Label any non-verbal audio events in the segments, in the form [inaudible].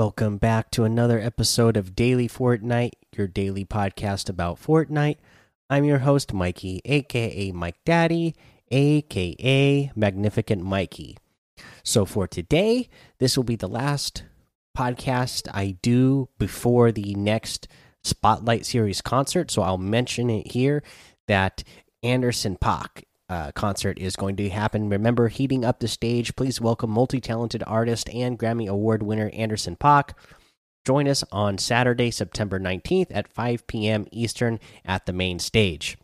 Welcome back to another episode of Daily Fortnite, your daily podcast about Fortnite. I'm your host, Mikey, aka Mike Daddy, aka Magnificent Mikey. So, for today, this will be the last podcast I do before the next Spotlight Series concert. So, I'll mention it here that Anderson Paak uh, concert is going to happen. Remember, heating up the stage, please welcome multi talented artist and Grammy Award winner Anderson Paak. Join us on Saturday, September 19th at 5 p.m. Eastern at the main stage.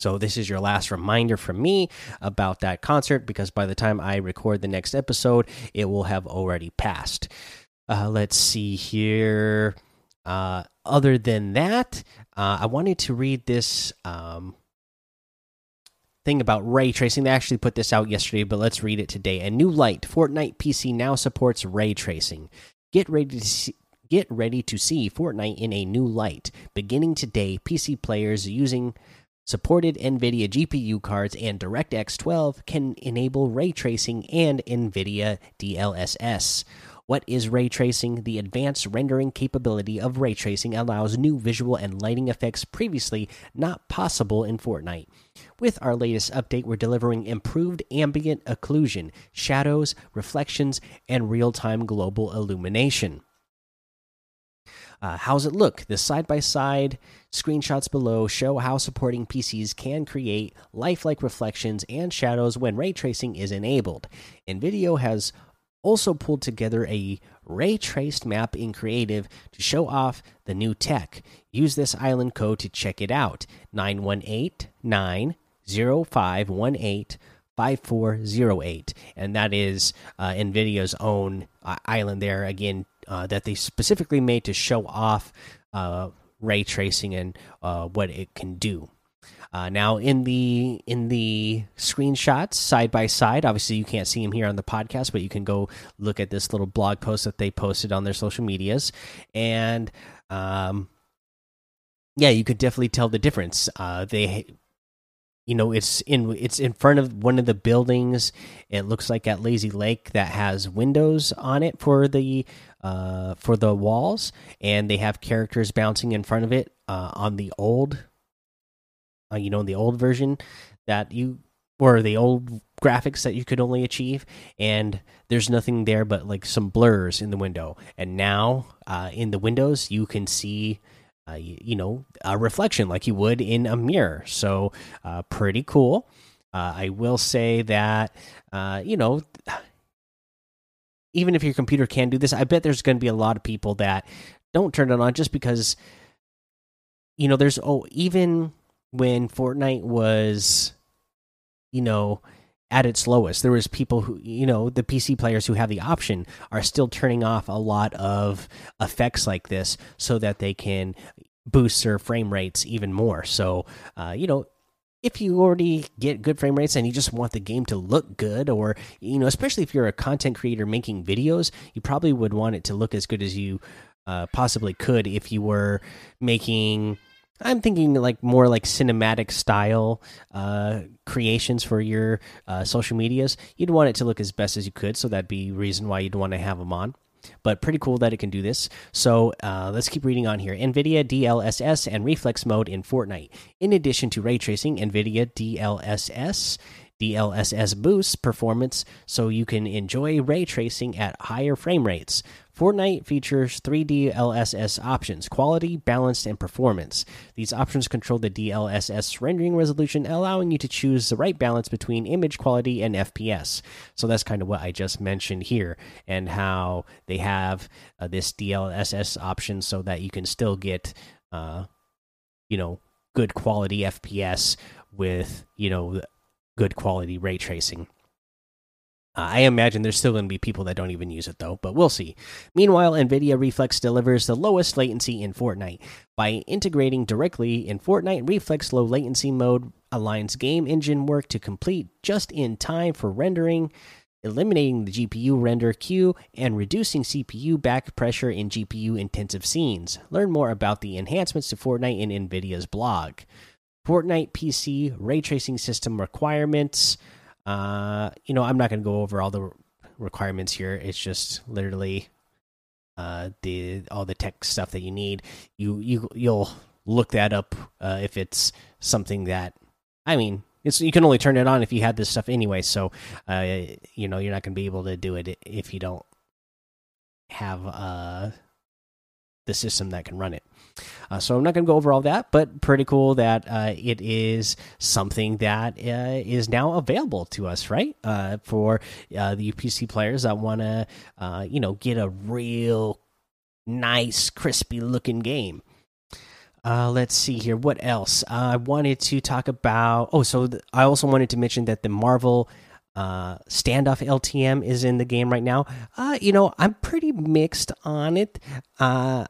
So, this is your last reminder from me about that concert because by the time I record the next episode, it will have already passed. Uh, let's see here. Uh, other than that, uh, I wanted to read this um, thing about ray tracing. They actually put this out yesterday, but let's read it today. A new light Fortnite PC now supports ray tracing. Get ready to see, get ready to see Fortnite in a new light. Beginning today, PC players using supported NVIDIA GPU cards and DirectX 12 can enable ray tracing and NVIDIA DLSS. What is ray tracing? The advanced rendering capability of ray tracing allows new visual and lighting effects previously not possible in Fortnite. With our latest update, we're delivering improved ambient occlusion, shadows, reflections, and real time global illumination. Uh, how's it look? The side by side screenshots below show how supporting PCs can create lifelike reflections and shadows when ray tracing is enabled. NVIDIA has also pulled together a ray traced map in Creative to show off the new tech. Use this island code to check it out 91890518. 5408 and that is uh, nvidia's own uh, island there again uh, that they specifically made to show off uh, ray tracing and uh, what it can do uh, now in the in the screenshots side by side, obviously you can't see them here on the podcast, but you can go look at this little blog post that they posted on their social medias, and um, yeah, you could definitely tell the difference. Uh, they you know it's in it's in front of one of the buildings. It looks like at lazy lake that has windows on it for the uh for the walls. And they have characters bouncing in front of it uh on the old uh, you know, in the old version that you or the old graphics that you could only achieve and there's nothing there but like some blurs in the window. And now uh, in the windows you can see uh, you, you, know a reflection like you would in a mirror. So uh, pretty cool. Uh, i will say that uh, you know even if your computer can do this i bet there's going to be a lot of people that don't turn it on just because you know there's oh even when Fortnite was, you know, at its lowest. There was people who, you know, the PC players who have the option are still turning off a lot of effects like this so that they can boost their frame rates even more. So, uh, you know, if you already get good frame rates and you just want the game to look good, or you know, especially if you're a content creator making videos, you probably would want it to look as good as you uh, possibly could if you were making I'm thinking like more like cinematic style uh, creations for your uh, social medias. You'd want it to look as best as you could, so that'd be reason why you'd want to have them on. But pretty cool that it can do this. So uh, let's keep reading on here. NVIDIA DLSS and reflex mode in Fortnite. In addition to ray tracing, NVIDIA DLSS DLSS boosts performance so you can enjoy ray tracing at higher frame rates. Fortnite features three DLSS options quality, balanced, and performance. These options control the DLSS rendering resolution, allowing you to choose the right balance between image quality and FPS. So that's kind of what I just mentioned here, and how they have uh, this DLSS option so that you can still get, uh, you know, good quality FPS with, you know, good quality ray tracing. Uh, I imagine there's still going to be people that don't even use it though, but we'll see. Meanwhile, NVIDIA Reflex delivers the lowest latency in Fortnite. By integrating directly in Fortnite, Reflex low latency mode aligns game engine work to complete just in time for rendering, eliminating the GPU render queue, and reducing CPU back pressure in GPU intensive scenes. Learn more about the enhancements to Fortnite in NVIDIA's blog. Fortnite PC ray tracing system requirements. Uh, you know, I'm not going to go over all the requirements here. It's just literally uh, the all the tech stuff that you need. You you you'll look that up uh, if it's something that I mean. It's, you can only turn it on if you had this stuff anyway, so uh, you know you're not going to be able to do it if you don't have uh, the system that can run it. Uh, so I'm not going to go over all that, but pretty cool that uh, it is something that uh, is now available to us, right? Uh, for uh, the UPC players that want to, uh, you know, get a real nice, crispy looking game. let's see here. What else? I wanted to talk about. Oh, so I also wanted to mention that the Marvel uh standoff ltm is in the game right now uh you know i'm pretty mixed on it uh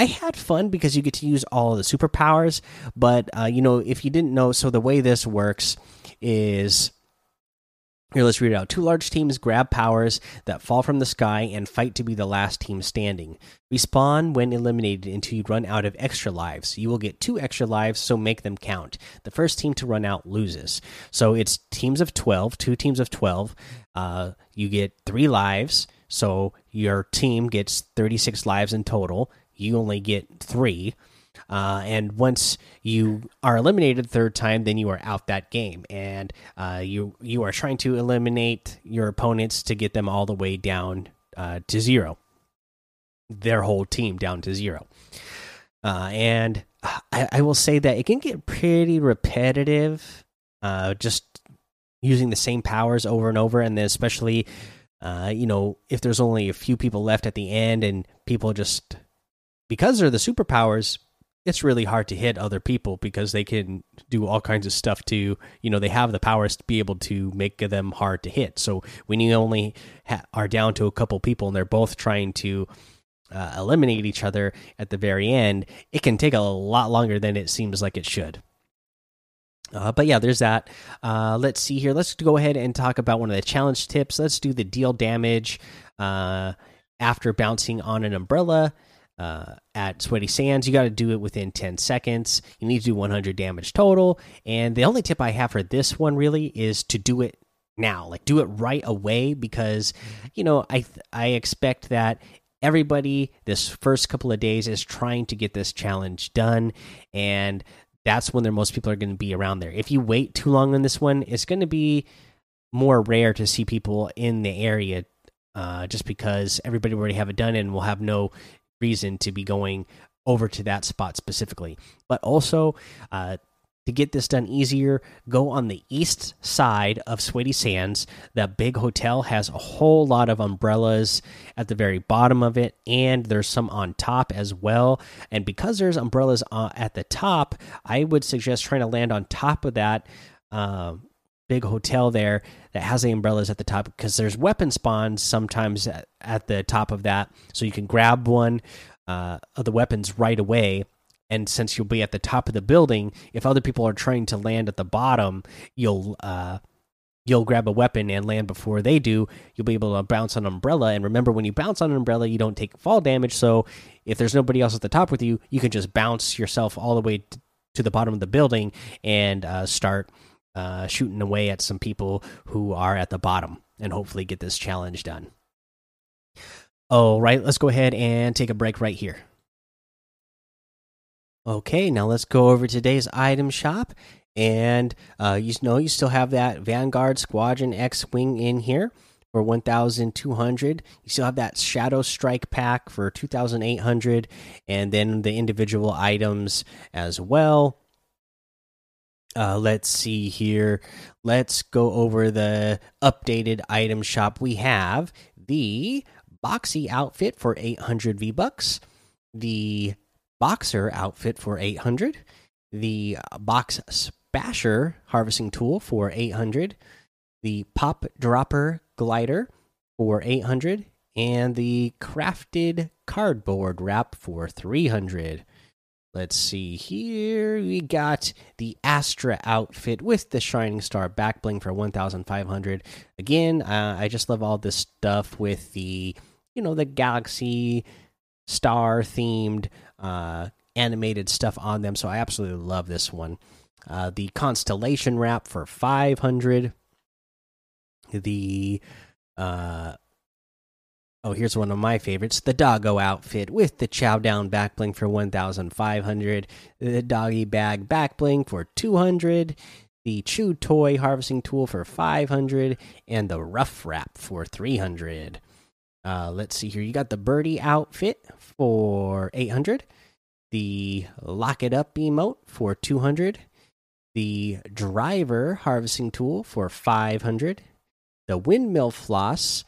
I had fun because you get to use all the superpowers, but uh, you know, if you didn't know, so the way this works is here, let's read it out. Two large teams grab powers that fall from the sky and fight to be the last team standing. Respawn when eliminated until you run out of extra lives. You will get two extra lives, so make them count. The first team to run out loses. So it's teams of 12, two teams of 12. Uh, you get three lives, so your team gets 36 lives in total you only get three. Uh, and once you are eliminated third time, then you are out that game, and uh, you you are trying to eliminate your opponents to get them all the way down uh, to zero, their whole team down to zero. Uh, and I, I, will say that it can get pretty repetitive, uh, just using the same powers over and over, and then especially, uh, you know, if there's only a few people left at the end and people just because they're the superpowers, it's really hard to hit other people because they can do all kinds of stuff to you know they have the powers to be able to make them hard to hit so when you only are down to a couple people and they're both trying to uh, eliminate each other at the very end it can take a lot longer than it seems like it should uh, but yeah, there's that. Uh, let's see here. Let's go ahead and talk about one of the challenge tips. Let's do the deal damage uh, after bouncing on an umbrella uh, at Sweaty Sands, you got to do it within 10 seconds. You need to do 100 damage total. And the only tip I have for this one really is to do it now, like do it right away, because you know I I expect that everybody this first couple of days is trying to get this challenge done, and that's when there most people are going to be around there. If you wait too long on this one, it's going to be more rare to see people in the area uh, just because everybody already have it done and will have no reason to be going over to that spot specifically. But also, uh, to get this done easier, go on the east side of Sweaty Sands. That big hotel has a whole lot of umbrellas at the very bottom of it, and there's some on top as well. And because there's umbrellas uh, at the top, I would suggest trying to land on top of that. Uh, big hotel there that has the umbrellas at the top because there's weapon spawns sometimes at, at, the top of that, so you can grab one uh, of the weapons right away. And since you'll be at the top of the building, if other people are trying to land at the bottom, you'll uh, you'll grab a weapon and land before they do. You'll be able to bounce on an umbrella. And remember, when you bounce on an umbrella, you don't take fall damage. So if there's nobody else at the top with you, you can just bounce yourself all the way to the bottom of the building and uh, start uh, shooting away at some people who are at the bottom and hopefully get this challenge done. All right, let's go ahead and take a break right here. Okay, now let's go over today's item shop. And uh, you know, you still have that Vanguard Squadron X Wing in here for 1,200. You still have that Shadow Strike pack for 2,800. And then the individual items as well. Uh, let's see here. Let's go over the updated item shop. We have the Boxy outfit for 800 V bucks, the Boxer outfit for 800, the Box Spasher harvesting tool for 800, the Pop Dropper glider for 800, and the crafted cardboard wrap for 300. Let's see here. We got the Astra outfit with the Shining Star back bling for 1,500. Again, uh, I just love all this stuff with the, you know, the galaxy star themed uh, animated stuff on them. So I absolutely love this one. Uh, the Constellation wrap for 500. The uh, Oh, here's one of my favorites the doggo outfit with the chow down back bling for 1500, the doggy bag back bling for 200, the chew toy harvesting tool for 500, and the rough wrap for 300. Uh, let's see here. You got the birdie outfit for 800, the lock it up emote for 200, the driver harvesting tool for 500, the windmill floss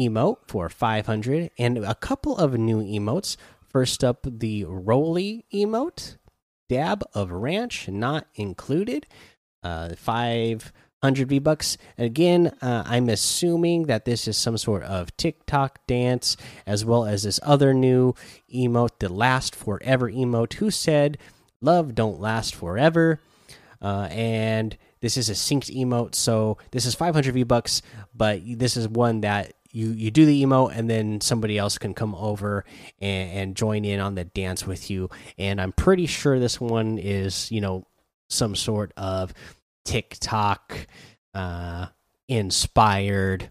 emote for 500 and a couple of new emotes. First up the Rollie emote. Dab of ranch not included. Uh 500 v bucks again uh, i'm assuming that this is some sort of tiktok dance as well as this other new emote the last forever emote who said love don't last forever. Uh, and this is a synced emote so this is 500 v bucks but this is one that you you do the emote and then somebody else can come over and, and join in on the dance with you. And i'm pretty sure this one is you know some sort of tiktok uh inspired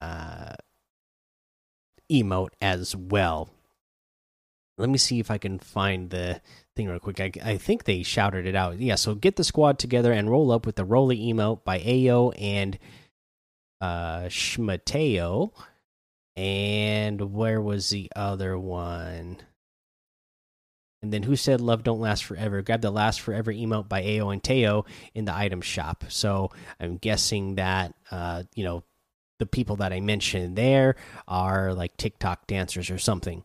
uh emote as well. Let me see if i can find the thing real quick. I, I think they shouted it out. Yeah so get the squad together and roll up with the Rollie emote by ayo and uh Schmateo. And where was the other one? And then who said love don't last forever? Grab the last forever emote by Ayo and Teo in the item shop. So I'm guessing that uh, you know, the people that I mentioned there are like TikTok dancers or something.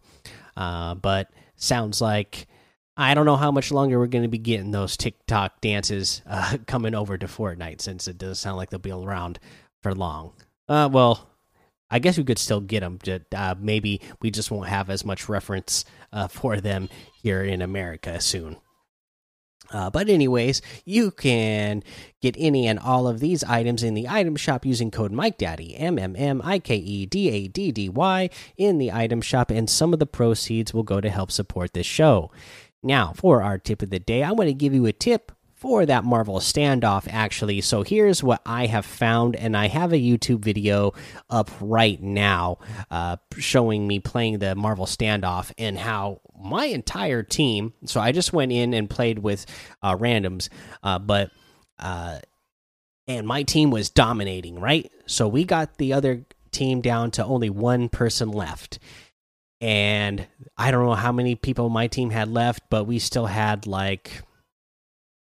Uh, but sounds like I don't know how much longer we're going to be getting those TikTok dances uh, [laughs] coming over to Fortnite since it does sound like they'll be around for long. Uh, well, I guess we could still get them. Uh, maybe we just won't have as much reference uh, [laughs] for them here in America soon. Uh, but anyways, you can get any and all of these items in the item shop using code Mike MikeDaddy M M M I K E D A D D Y in the item shop, and some of the proceeds will go to help support this show. Now, for our tip of the day, I want to give you a tip for that Marvel standoff, actually. So here's what I have found, and I have a YouTube video up right now uh, showing me playing the Marvel standoff and how my entire team. So I just went in and played with uh, randoms, uh, but. Uh, and my team was dominating, right? So we got the other team down to only one person left. And I don't know how many people my team had left, but we still had like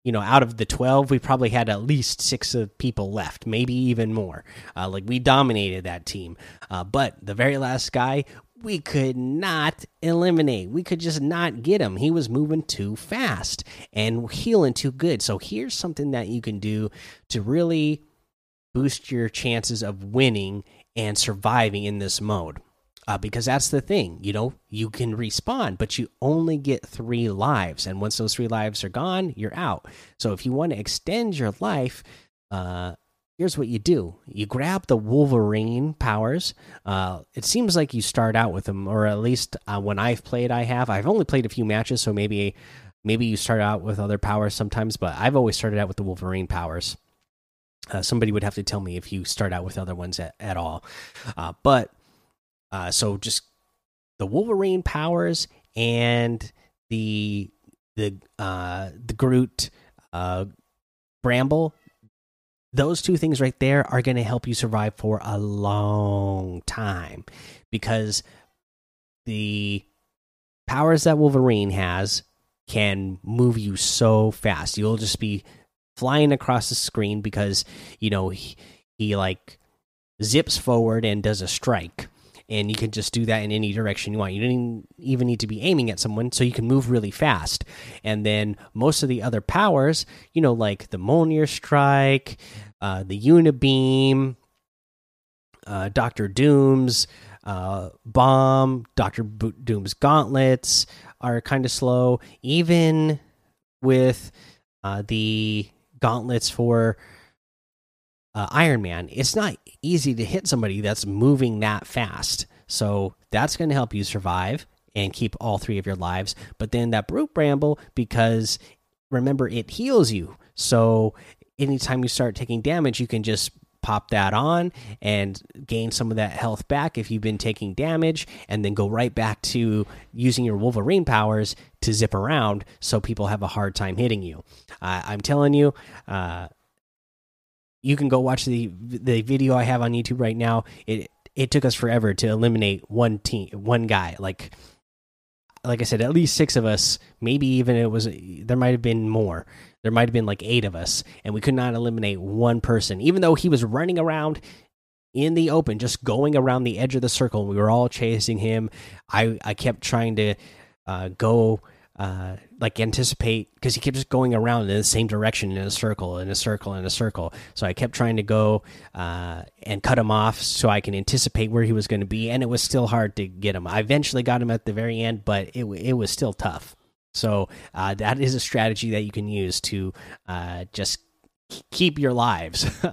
you know, out of the 12, we probably had at least six of people left, maybe even more. Uh, like we dominated that team. Uh, but the very last guy, we could not eliminate. We could just not get him. He was moving too fast and healing too good. So here's something that you can do to really boost your chances of winning and surviving in this mode uh, because that's the thing. You know, you can respawn, but you only get three lives, and once those three lives are gone, you're out. So if you want to extend your life, uh, here's what you do: you grab the Wolverine powers. Uh, it seems like you start out with them, or at least uh, when I've played, I have. I've only played a few matches, so maybe maybe you start out with other powers sometimes, but I've always started out with the Wolverine powers. Uh, somebody would have to tell me if you start out with other ones at, at all. Uh, but uh, so just the Wolverine powers and the the uh, the Groot uh, Bramble. Those two things right there are going to help you survive for a long time because the powers that Wolverine has can move you so fast. You'll just be flying across the screen because you know he, he like zips forward and does a strike and you can just do that in any direction you want. You don't even need to be aiming at someone, so you can move really fast. And then most of the other powers, you know, like the Mjolnir Strike, uh, the Unibeam, uh, Doctor Doom's uh, Bomb, Doctor Doom's Gauntlets are kind of slow. Even with uh, the gauntlets for uh, Iron Man, it's not easy to hit somebody that's moving that fast. So that's going to help you survive and keep all three of your lives. But then that Groot Bramble, because remember, it heals you. So anytime you start taking damage, you can just pop that on and gain some of that health back if you've been taking damage, and then go right back to using your Wolverine powers to zip around so people have a hard time hitting you. Uh, I'm telling you, uh, you can go watch the the video I have on YouTube right now. It it took us forever to eliminate one team, one guy. Like like I said, at least six of us. Maybe even it was there might have been more. There might have been like eight of us, and we could not eliminate one person, even though he was running around in the open, just going around the edge of the circle. We were all chasing him. I I kept trying to uh, go uh, like anticipate because he kept just going around in the same direction in a circle, in a circle, in a circle. So I kept trying to go uh, and cut him off so I can anticipate where he was going to be, and it was still hard to get him. I eventually got him at the very end, but it it was still tough. So uh, that is a strategy that you can use to uh, just keep your lives. [laughs]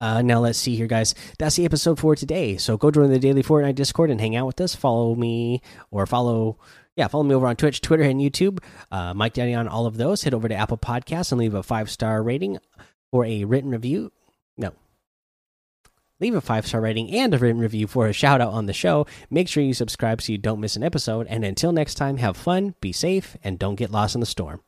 Uh, now let's see here, guys. That's the episode for today. So go join the daily Fortnite Discord and hang out with us. Follow me or follow yeah, follow me over on Twitch, Twitter, and YouTube. Uh, Mike Daddy on all of those. Head over to Apple Podcasts and leave a five star rating for a written review. No. Leave a five star rating and a written review for a shout out on the show. Make sure you subscribe so you don't miss an episode. And until next time, have fun, be safe, and don't get lost in the storm.